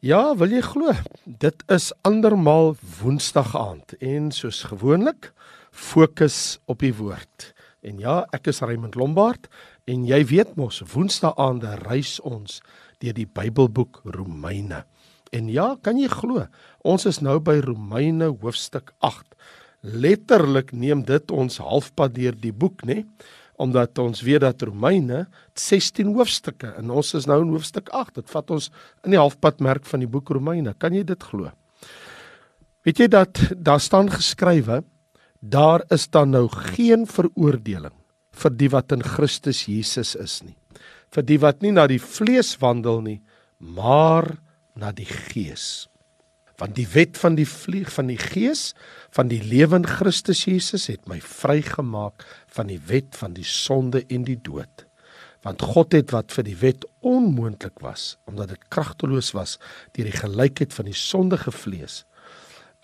Ja, wil jy glo? Dit is andermal Woensdag aand en soos gewoonlik fokus op die woord. En ja, ek is Raymond Lombard en jy weet mos Woensdae aande reis ons deur die Bybelboek Romeine. En ja, kan jy glo? Ons is nou by Romeine hoofstuk 8. Letterlik neem dit ons halfpad deur die boek, né? Omdat ons weet dat Romeine 16 hoofstukke en ons is nou in hoofstuk 8. Dit vat ons in die halfpad merk van die boek Romeine. Kan jy dit glo? Weet jy dat daar staan geskrywe daar is dan nou geen veroordeling vir die wat in Christus Jesus is nie. Vir die wat nie na die vlees wandel nie, maar na die gees want die wet van die vlieg van die gees van die lewe in Christus Jesus het my vrygemaak van die wet van die sonde en die dood. Want God het wat vir die wet onmoontlik was omdat dit kragteloos was deur die gelykheid van die sondige vlees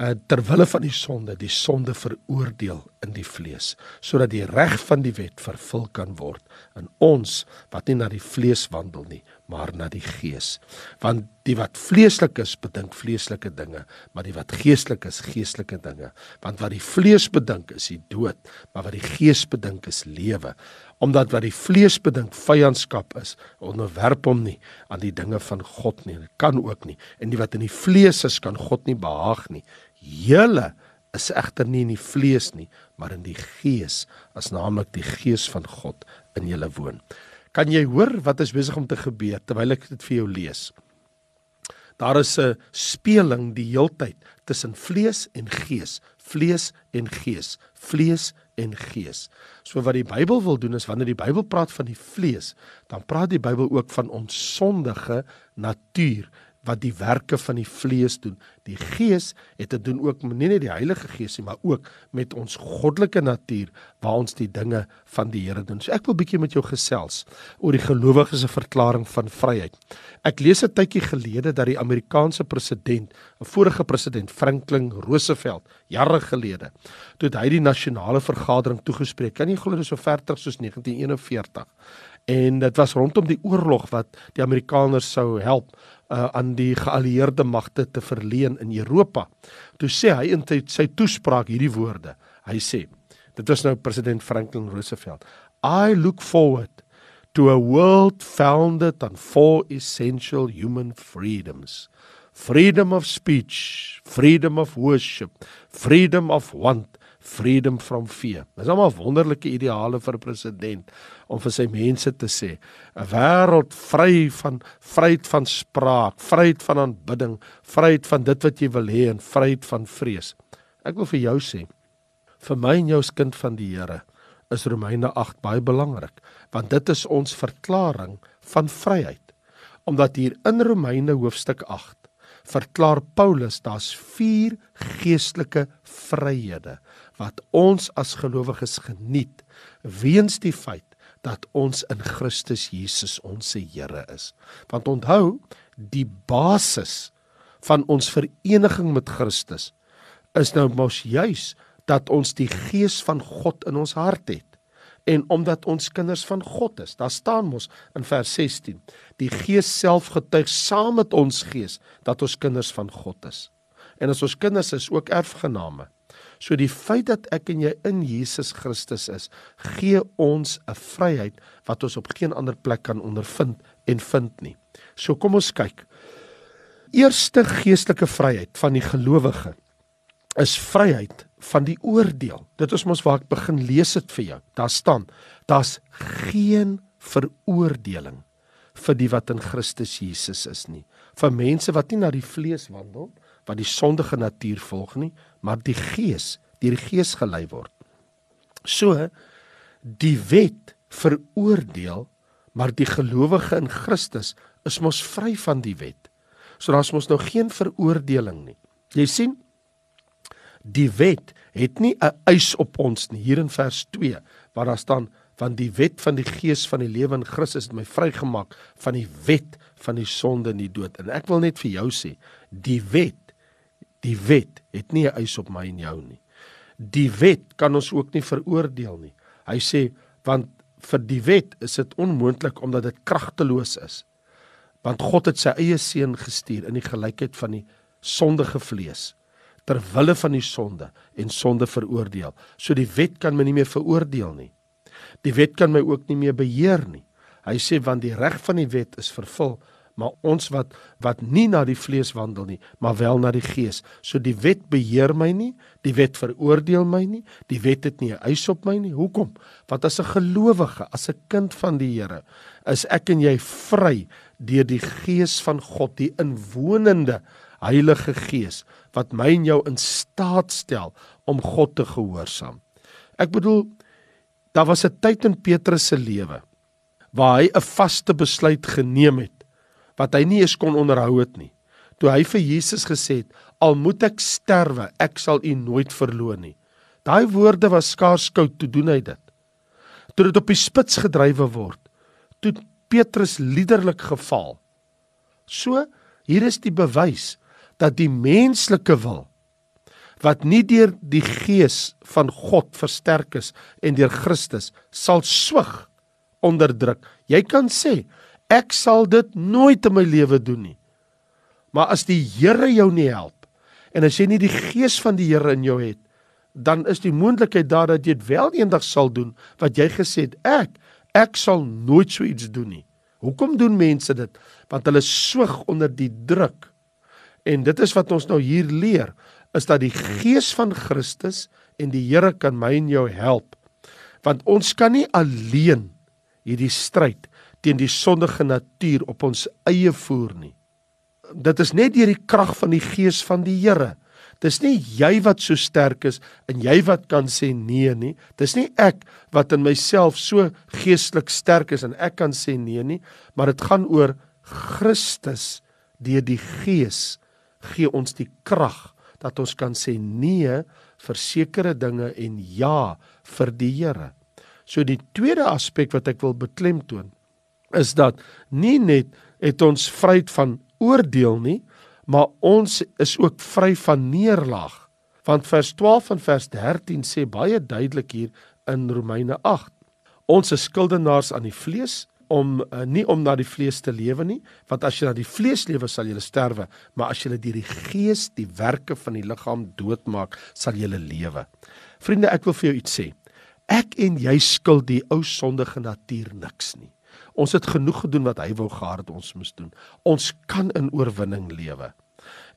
uh, ter wille van die sonde die sonde veroordeel in die vlees sodat die reg van die wet vervul kan word in ons wat nie na die vlees wandel nie maar na die gees. Want die wat vleeslik is, bedink vleeslike dinge, maar die wat geestelik is, geestelike dinge. Want wat die vlees bedink is die dood, maar wat die gees bedink is lewe. Omdat wat die vlees bedink vyandskap is, onderwerp hom nie aan die dinge van God nie. Dit kan ook nie. En die wat in die vlees is, kan God nie behaag nie. Julle is egter nie in die vlees nie, maar in die gees, as naamlik die gees van God in julle woon. Kan jy hoor wat is besig om te gebeur terwyl ek dit vir jou lees? Daar is 'n speling die heeltyd tussen vlees en gees, vlees en gees, vlees en gees. So wat die Bybel wil doen is wanneer die Bybel praat van die vlees, dan praat die Bybel ook van ons sondige natuur wat die werke van die vlees doen. Die Gees het te doen ook nie net die Heilige Gees nie, maar ook met ons goddelike natuur waar ons die dinge van die Here doen. So ek wil bietjie met jou gesels oor die gelowiges se verklaring van vryheid. Ek lees 'n tydjie gelede dat die Amerikaanse president, 'n vorige president Franklin Roosevelt, jare gelede, toe hy die nasionale vergadering toegespreek. Kan jy glo dit is so ver terug soos 1941? En dit was rondom die oorlog wat die Amerikaners sou help uh, aan die geallieerde magte te verleen in Europa. Toe sê hy in sy, sy toespraak hierdie woorde. Hy sê, dit was nou president Franklin Roosevelt. I look forward to a world founded on four essential human freedoms. Freedom of speech, freedom of worship, freedom of want, freedom from fear. Dis almal wonderlike ideale vir 'n president om vir sy mense te sê 'n wêreld vry van vryheid van spraak, vryheid van aanbidding, vryheid van dit wat jy wil hê en vryheid van vrees. Ek wil vir jou sê vir my en jou as kind van die Here is Romeine 8 baie belangrik want dit is ons verklaring van vryheid. Omdat hier in Romeine hoofstuk 8 verklaar Paulus daar's vier geestelike vryhede wat ons as gelowiges geniet weens die feit dat ons in Christus Jesus ons Here is. Want onthou, die basis van ons vereniging met Christus is nou mos juis dat ons die gees van God in ons hart het. En omdat ons kinders van God is, daar staan mos in vers 16, die Gees self getuig saam met ons gees dat ons kinders van God is. En as ons kinders is, ook erfgename. So die feit dat ek en jy in Jesus Christus is, gee ons 'n vryheid wat ons op geen ander plek kan ondervind en vind nie. So kom ons kyk. Eerste geestelike vryheid van die gelowige is vryheid van die oordeel. Dit is mos waar ek begin lees dit vir jou. Daar staan: Daar's geen veroordeling vir die wat in Christus Jesus is nie. Vir mense wat nie na die vlees wandel wat die sondige natuur volg nie, maar die gees, deur die gees gelei word. So die wet veroordeel, maar die gelowige in Christus is mos vry van die wet. So daar's mos nou geen veroordeling nie. Jy sien die wet het nie 'n eis op ons nie hier in vers 2 waar daar staan van die wet van die gees van die lewe in Christus het my vrygemaak van die wet van die sonde en die dood. En ek wil net vir jou sê, die wet Die wet het nie 'n eis op my en jou nie. Die wet kan ons ook nie veroordeel nie. Hy sê want vir die wet is dit onmoontlik omdat dit kragteloos is. Want God het sy eie seun gestuur in die gelykheid van die sondige vlees ter wille van die sonde en sonde veroordeel. So die wet kan my nie meer veroordeel nie. Die wet kan my ook nie meer beheer nie. Hy sê want die reg van die wet is vervul maar ons wat wat nie na die vlees wandel nie, maar wel na die gees. So die wet beheer my nie, die wet veroordeel my nie, die wet het nie 'n eis op my nie. Hoekom? Want as 'n gelowige, as 'n kind van die Here, is ek en jy vry deur die gees van God, die inwonende Heilige Gees wat my en jou in staat stel om God te gehoorsaam. Ek bedoel daar was 'n tyd in Petrus se lewe waar hy 'n vaste besluit geneem het wat hy nie eens kon onderhou het nie. Toe hy vir Jesus gesê het: "Al moet ek sterwe, ek sal U nooit verloon nie." Daai woorde was skaars koud toe doen hy dit. Toe dit op die spits gedrywe word, toe Petrus liderlik geval. So, hier is die bewys dat die menslike wil wat nie deur die gees van God versterk is en deur Christus sal swig onderdruk. Jy kan sê, Ek sal dit nooit in my lewe doen nie. Maar as die Here jou nie help en as jy nie die gees van die Here in jou het, dan is die moontlikheid daar dat jy dit wel eendag sal doen wat jy gesê het ek ek sal nooit so iets doen nie. Hoekom doen mense dit? Want hulle swig onder die druk. En dit is wat ons nou hier leer, is dat die gees van Christus en die Here kan my en jou help. Want ons kan nie alleen hierdie stryd teen die sondige natuur op ons eie voer nie. Dit is net deur die krag van die gees van die Here. Dis nie jy wat so sterk is en jy wat kan sê nee nie. Dis nie ek wat in myself so geestelik sterk is en ek kan sê nee nie, maar dit gaan oor Christus deur die gees gee ons die krag dat ons kan sê nee vir sekere dinge en ja vir die Here. So die tweede aspek wat ek wil beklemtoon is dat nie net het ons vryheid van oordeel nie, maar ons is ook vry van neerlaag. Want vers 12 en vers 13 sê baie duidelik hier in Romeine 8. Ons is skuldenaars aan die vlees om uh, nie om na die vlees te lewe nie, want as jy na die vlees lewe sal jy sterwe, maar as jy deur die gees die werke van die liggaam doodmaak, sal jy lewe. Vriende, ek wil vir jou iets sê. Ek en jy skuld die ou sondige natuur niks nie. Ons het genoeg gedoen wat hy wou gehad het ons moes doen. Ons kan in oorwinning lewe.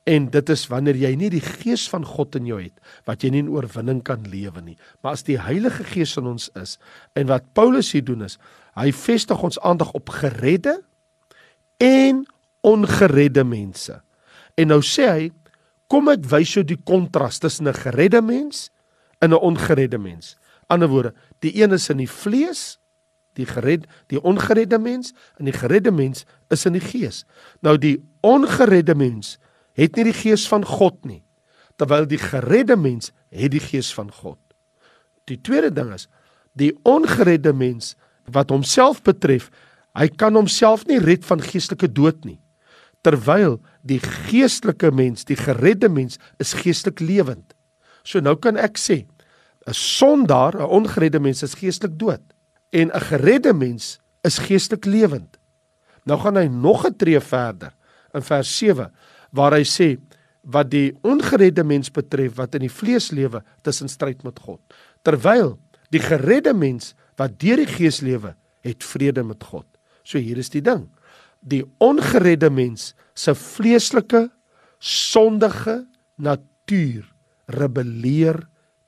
En dit is wanneer jy nie die gees van God in jou het wat jy nie in oorwinning kan lewe nie. Maar as die Heilige Gees in ons is en wat Paulus hier doen is, hy vestig ons aandag op geredde en ongeredde mense. En nou sê hy, kom ek wys jou die kontras tussen 'n geredde mens en 'n ongeredde mens. Ander woorde, die een is in die vlees die gered die ongeredde mens en die geredde mens is in die gees. Nou die ongeredde mens het nie die gees van God nie, terwyl die geredde mens het die gees van God. Die tweede ding is die ongeredde mens wat homself betref, hy kan homself nie red van geestelike dood nie. Terwyl die geestelike mens, die geredde mens is geestelik lewend. So nou kan ek sê 'n sondaar, 'n ongeredde mens is geestelik dood en 'n geredde mens is geestelik lewend. Nou gaan hy nog 'n tree verder in vers 7 waar hy sê wat die ongeredde mens betref wat in die vlees lewe tussen stryd met God terwyl die geredde mens wat deur die gees lewe het vrede met God. So hier is die ding. Die ongeredde mens se vleeslike sondige natuur rebelleer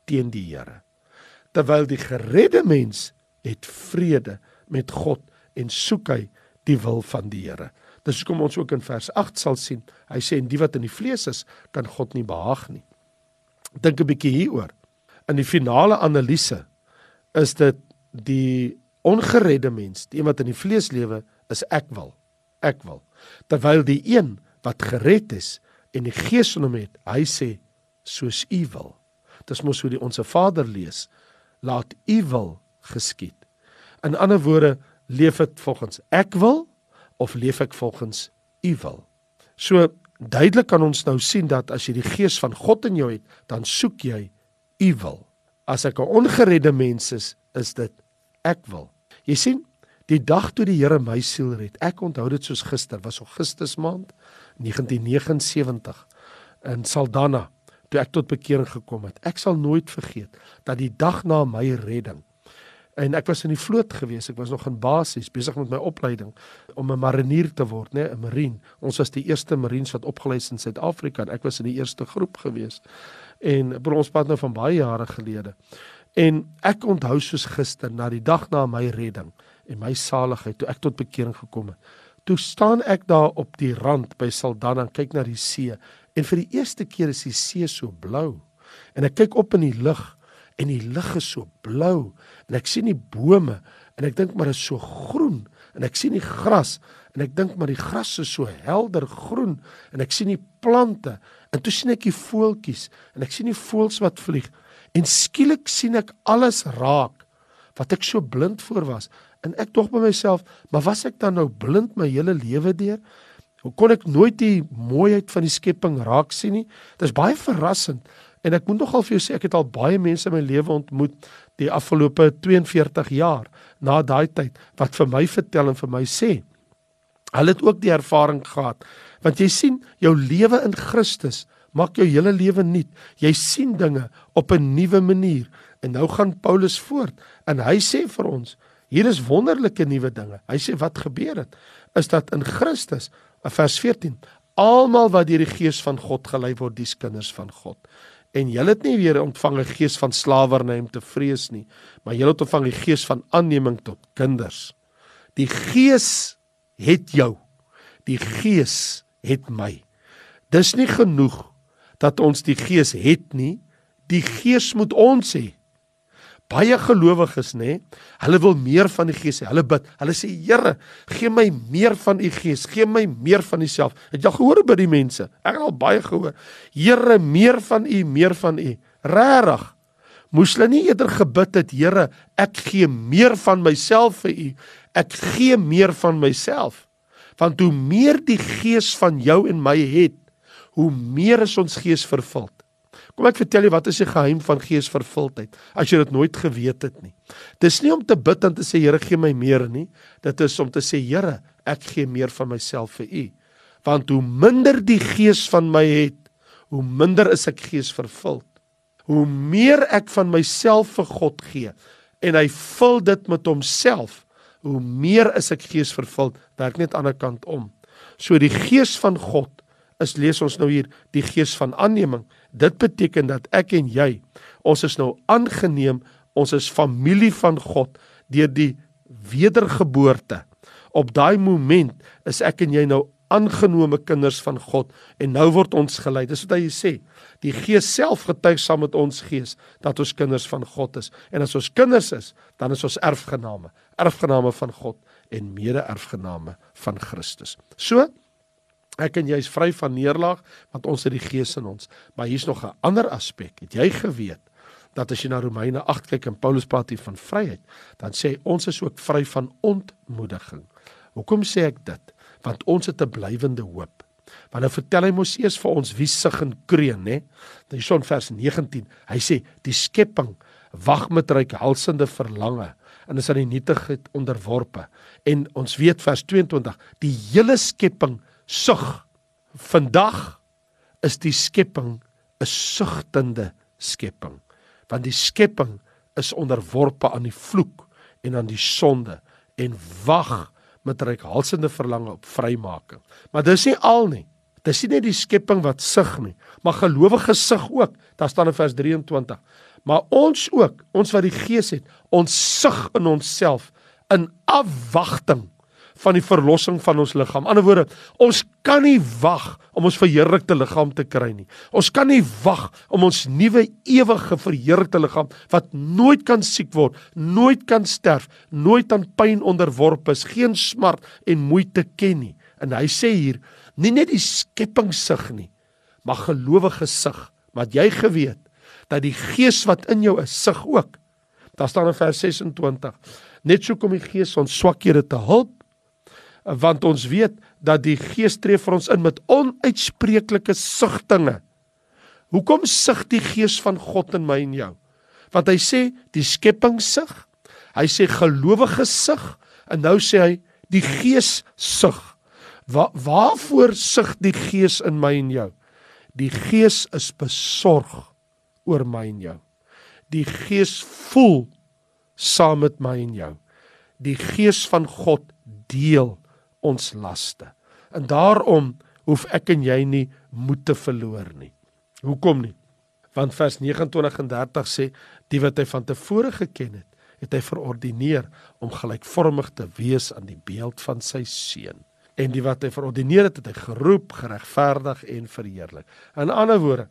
teen die Here. Terwyl die geredde mens het vrede met God en soek hy die wil van die Here. Dis hoekom ons ook in vers 8 sal sien. Hy sê en die wat in die vlees is, kan God nie behaag nie. Dink 'n bietjie hieroor. In die finale analise is dit die ongeredde mens, die een wat in die vlees lewe, is ek wil. Ek wil. Terwyl die een wat gered is en die Gees in hom het, hy sê soos u wil. Dis mos hoe die onsse Vader lees. Laat u wil geskied. In ander woorde, leef ek volgens ek wil of leef ek volgens u wil? So duidelik kan ons nou sien dat as jy die gees van God in jou het, dan soek jy u wil. As ek 'n ongeredde mens is, is dit ek wil. Jy sien, Die dag toe die Here my siel red. Ek onthou dit soos gister, was Augustus maand 1979 in Saldanha toe ek tot bekering gekom het. Ek sal nooit vergeet dat die dag na my redding en ek was in die vloot gewees. Ek was nog in basies besig met my opleiding om 'n marinier te word, né, 'n marine. Ons was die eerste marines wat opgelei is in Suid-Afrika en ek was in die eerste groep gewees. En bro ons praat nou van baie jare gelede. En ek onthou soos gister na die dag na my redding en my saligheid toe ek tot bekering gekom het. Toe staan ek daar op die rand by Saldanha en kyk na die see en vir die eerste keer is die see so blou. En ek kyk op in die lug en die lug is so blou en ek sien die bome en ek dink maar dit is so groen en ek sien die gras en ek dink maar die gras is so helder groen en ek sien die plante en toe sien ek die voeltjies en ek sien die voëls wat vlieg en skielik sien ek alles raak wat ek so blind voor was En ek dog by myself, maar was ek dan nou blind my hele lewe deur? Hoe kon ek nooit die mooiheid van die skepping raak sien nie? Dit is baie verrassend. En ek moet nogal vir jou sê ek het al baie mense in my lewe ontmoet die afgelope 42 jaar na daai tyd wat vir my vertel en vir my sê hulle het ook die ervaring gehad. Want jy sien, jou lewe in Christus maak jou hele lewe nuut. Jy sien dinge op 'n nuwe manier. En nou gaan Paulus voort en hy sê vir ons Hier is wonderlike nuwe dinge. Hy sê wat gebeur het is dat in Christus, vers 14, almal wat deur die gees van God gelei word, dis kinders van God. En julle het nie weer ontvang 'n gees van slawerny om te vrees nie, maar julle het ontvang die gees van aanneming tot kinders. Die gees het jou. Die gees het my. Dis nie genoeg dat ons die gees het nie. Die gees moet ons hê baie gelowiges nê, hulle wil meer van die Gees hê. Hulle bid. Hulle sê Here, gee my meer van u Gees, gee my meer van u self. Het jy gehoor by die mense? Ek het al baie gehoor. Here, meer van u, meer van u. Regtig. Moes hulle nie eerder gebid het, Here, ek gee meer van myself vir u. Ek gee meer van myself. Want hoe meer die Gees van jou en my het, hoe meer is ons gees vervuld. Kom ek vertel jou wat is die geheim van geesvervuldheid as jy dit nooit geweet het nie. Dis nie om te bid en te sê Here gee my meer nie. Dit is om te sê Here, ek gee meer van myself vir U. Want hoe minder die gees van my het, hoe minder is ek geesvervuld. Hoe meer ek van myself vir God gee en hy vul dit met homself, hoe meer is ek geesvervuld. Werk net aan die ander kant om. So die gees van God is lees ons nou hier die gees van aanneming. Dit beteken dat ek en jy ons is nou aangeneem, ons is familie van God deur die wedergeboorte. Op daai moment is ek en jy nou aangenome kinders van God en nou word ons gelei. Dis wat hy sê. Die Gees self getuig saam met ons gees dat ons kinders van God is. En as ons kinders is, dan is ons erfgename, erfgename van God en mede-erfgename van Christus. So, Ek en jy is vry van neerlaag want ons het die Gees in ons. Maar hier's nog 'n ander aspek. Het jy geweet dat as jy na Romeine 8 kyk en Paulus praat hier van vryheid, dan sê ons is ook vry van ontmoediging. Hoekom sê ek dit? Want ons het 'n blywende hoop. Want nou vertel hy mos eers vir ons wie sug en kreun, né? Dan is son vers 19. Hy sê die skepping wag met reikhalsende verlange en is aan die nietigheid onderworpe. En ons weet vers 22, die hele skepping sug. Vandag is die skepping 'n sugtende skepping. Want die skepping is onderworpe aan die vloek en aan die sonde en wag met reikhalsende verlange op vrymaking. Maar dis nie al nie. Dis nie net die skepping wat sug nie, maar gelowiges sug ook. Daar staan in vers 23. Maar ons ook, ons wat die Gees het, ons sug in onsself in afwagting van die verlossing van ons liggaam. Ander woorde, ons kan nie wag om ons verheerlikte liggaam te kry nie. Ons kan nie wag om ons nuwe ewige verheerlikte liggaam wat nooit kan siek word, nooit kan sterf, nooit aan pyn onderworpe is, geen smart en moeite ken nie. En hy sê hier, nie net die skepping sug nie, maar gelowige sug, wat jy geweet dat die gees wat in jou is, sug ook. Daar staan in vers 26: Net so kom die gees ons swakhede te help want ons weet dat die Gees tree vir ons in met onuitspreeklike sugtinge. Hoekom sug die Gees van God in my en jou? Want hy sê die skepping sug. Hy sê gelowiges sug, En nou sê hy die Gees sug. Wa waarvoor sug die Gees in my en jou? Die Gees is besorg oor my en jou. Die Gees voel saam met my en jou. Die Gees van God deel ons laste. En daarom hoef ek en jy nie moed te verloor nie. Hoekom nie? Want vers 29 en 30 sê die wat hy van tevore geken het, het hy verordineer om gelykvormig te wees aan die beeld van sy seun. En die wat hy verordineer het, het hy geroep, geregverdig en verheerlik. In ander woorde,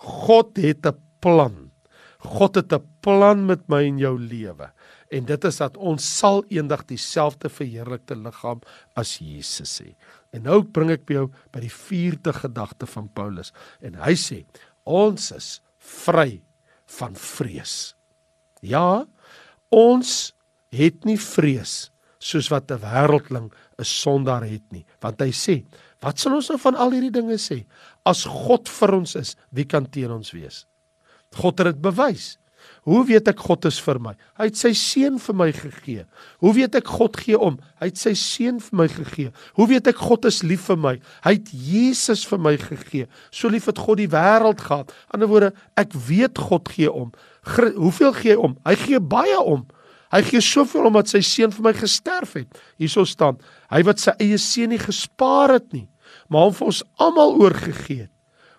God het 'n plan. God het 'n plan met my en jou lewe. En dit is dat ons sal eendag dieselfde verheerlikte liggaam as Jesus hê. En nou bring ek by jou by die vierde gedagte van Paulus. En hy sê, ons is vry van vrees. Ja, ons het nie vrees soos wat 'n wêreldling 'n sondaar het nie, want hy sê, wat sal ons nou van al hierdie dinge sê? As God vir ons is, wie kan teen ons wees? God het dit bewys. Hoe weet ek God is vir my? Hy het sy seun vir my gegee. Hoe weet ek God gee om? Hy het sy seun vir my gegee. Hoe weet ek God is lief vir my? Hy het Jesus vir my gegee. So lief het God die wêreld gehad. In ander woorde, ek weet God gee om. Gr Hoeveel gee hy om? Hy gee baie om. Hy gee soveel omdat sy seun vir my gesterf het. Hierso staan, hy wat sy eie seun nie gespaar het nie, maar hom vir ons almal oorgegee het.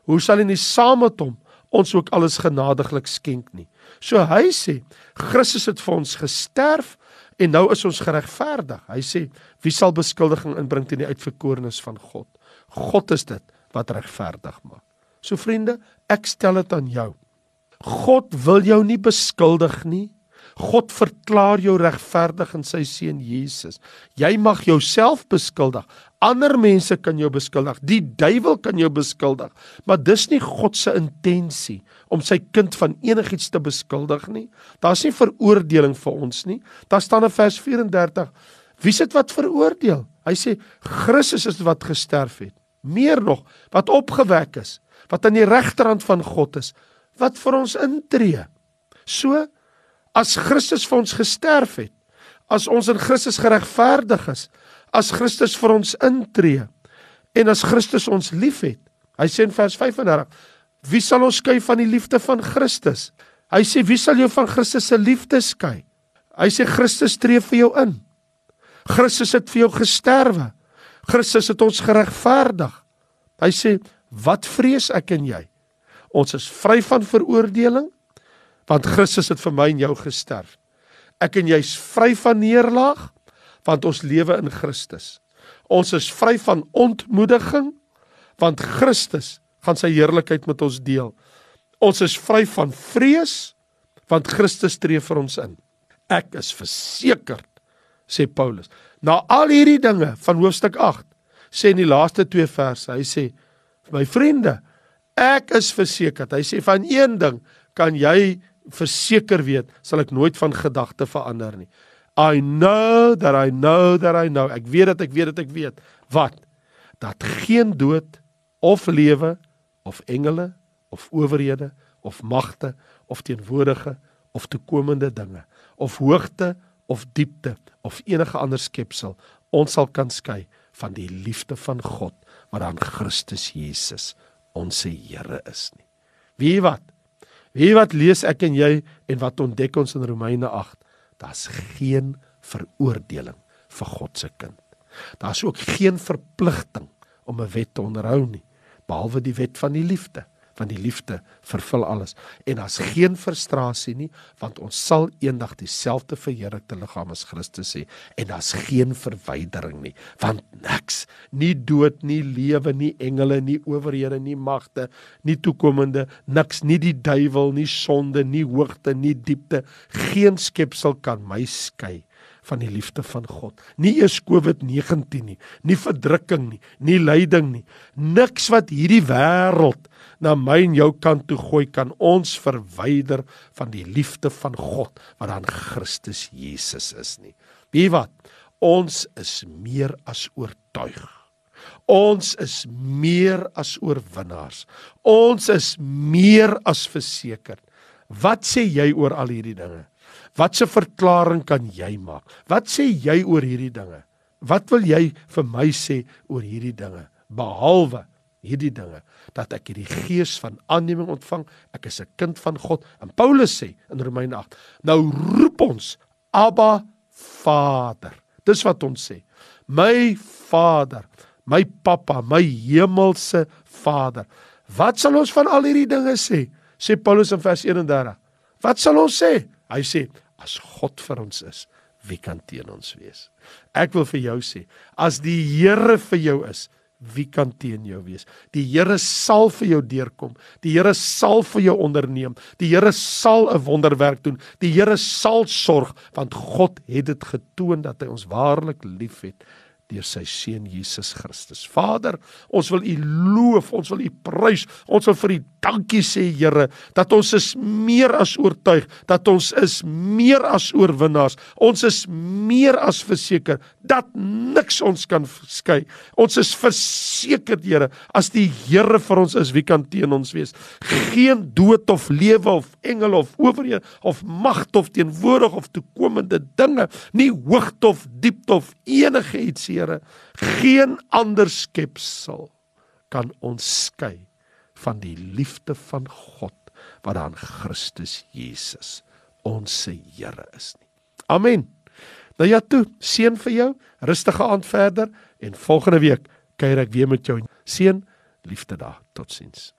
Hoe sal hy nie saam met hom ons ook alles genadiglik skenk nie? So hy sê, Christus het vir ons gesterf en nou is ons geregverdig. Hy sê, wie sal beskuldiging inbring teen die uitverkorenes van God? God is dit wat regverdig maak. So vriende, ek stel dit aan jou. God wil jou nie beskuldig nie. God verklaar jou regverdig in sy seun Jesus. Jy mag jouself beskuldig. Ander mense kan jou beskuldig. Die duiwel kan jou beskuldig. Maar dis nie God se intensie om sy kind van enigiets te beskuldig nie. Daar's nie veroordeling vir ons nie. Daar staan in vers 34: Wie sit wat veroordeel? Hy sê Christus is wat gesterf het. Meer nog, wat opgewek is, wat aan die regterhand van God is, wat vir ons intree. So as Christus vir ons gesterf het, as ons in Christus geregverdig is, as Christus vir ons intree en as Christus ons liefhet. Hy sê in vers 35: Wie sal ons skei van die liefde van Christus? Hy sê wie sal jou van Christus se liefde skei? Hy sê Christus tree vir jou in. Christus het vir jou gesterwe. Christus het ons geregverdig. Hy sê wat vrees ek en jy? Ons is vry van veroordeling want Christus het vir my en jou gesterf. Ek en jy's vry van neerlaag want ons lewe in Christus. Ons is vry van ontmoediging want Christus gaan sy heerlikheid met ons deel. Ons is vry van vrees want Christus tree vir ons in. Ek is versekerd sê Paulus. Na al hierdie dinge van hoofstuk 8 sê in die laaste 2 verse, hy sê my vriende, ek is versekerd. Hy sê van een ding kan jy verseker weet, sal ek nooit van gedagte verander nie. I know that I know that I know. Ek weet dat ek weet dat ek weet. Wat? Dat geen dood of lewe of engele of owerhede of magte of teenwoordige of toekomende dinge of hoogte of diepte of enige ander skepsel ons sal kan skei van die liefde van God wat aan Christus Jesus ons Here is nie. Wie wat? Wie wat lees ek en jy en wat ontdek ons in Romeine 8? Daar's geen veroordeling vir God se kind. Daar's ook geen verpligting om 'n wet te onderhou nie, behalwe die wet van die liefde want die liefde vervul alles en daar's geen frustrasie nie want ons sal eendag dieselfde verheerlikte liggaam as Christus hê en daar's geen verwydering nie want niks nie dood nie lewe nie engele nie owerhede nie magte nie toekomende niks nie die duiwel nie sonde nie hoogte nie diepte geen skepsel kan my skei van die liefde van God. Nie eers COVID-19 nie, nie verdrukking nie, nie lyding nie. Niks wat hierdie wêreld na my en jou kant toe gooi kan ons verwyder van die liefde van God wat aan Christus Jesus is nie. Wie wat? Ons is meer as oortuig. Ons is meer as oorwinnaars. Ons is meer as verseker. Wat sê jy oor al hierdie dinge? Watse verklaring kan jy maak? Wat sê jy oor hierdie dinge? Wat wil jy vir my sê oor hierdie dinge? Behalwe hierdie dinge dat ek hierdie gees van aanneming ontvang, ek is 'n kind van God. En Paulus sê in Romeine 8, nou roep ons Abba Vader. Dis wat ons sê. My Vader, my Pappa, my hemelse Vader. Wat sal ons van al hierdie dinge sê? Sê Paulus in vers 31. Wat sal ons sê? Hy sê as God vir ons is, wie kan teen ons wees? Ek wil vir jou sê, as die Here vir jou is, wie kan teen jou wees? Die Here sal vir jou deurkom. Die Here sal vir jou onderneem. Die Here sal 'n wonderwerk doen. Die Here sal sorg want God het dit getoon dat hy ons waarlik liefhet deur sy seun Jesus Christus. Vader, ons wil U loof, ons wil U prys, ons wil vir U dankie sê Here dat ons is meer as oortuig, dat ons is meer as oorwinnaars. Ons is meer as verseker dat niks ons kan skei. Ons is verseker Here, as die Here vir ons is, wie kan teen ons wees? Geen dood of lewe of engele of owerhede of magte of teenwoordig of toekomende dinge, nie hoogte of diepte of enige iets Here, geen ander skepsel kan ons skei van die liefde van God wat aan Christus Jesus ons Here is nie. Amen. Nou ja toe, seën vir jou, rustige aand verder en volgende week kuier ek weer met jou. Seën, liefde daar. Totsiens.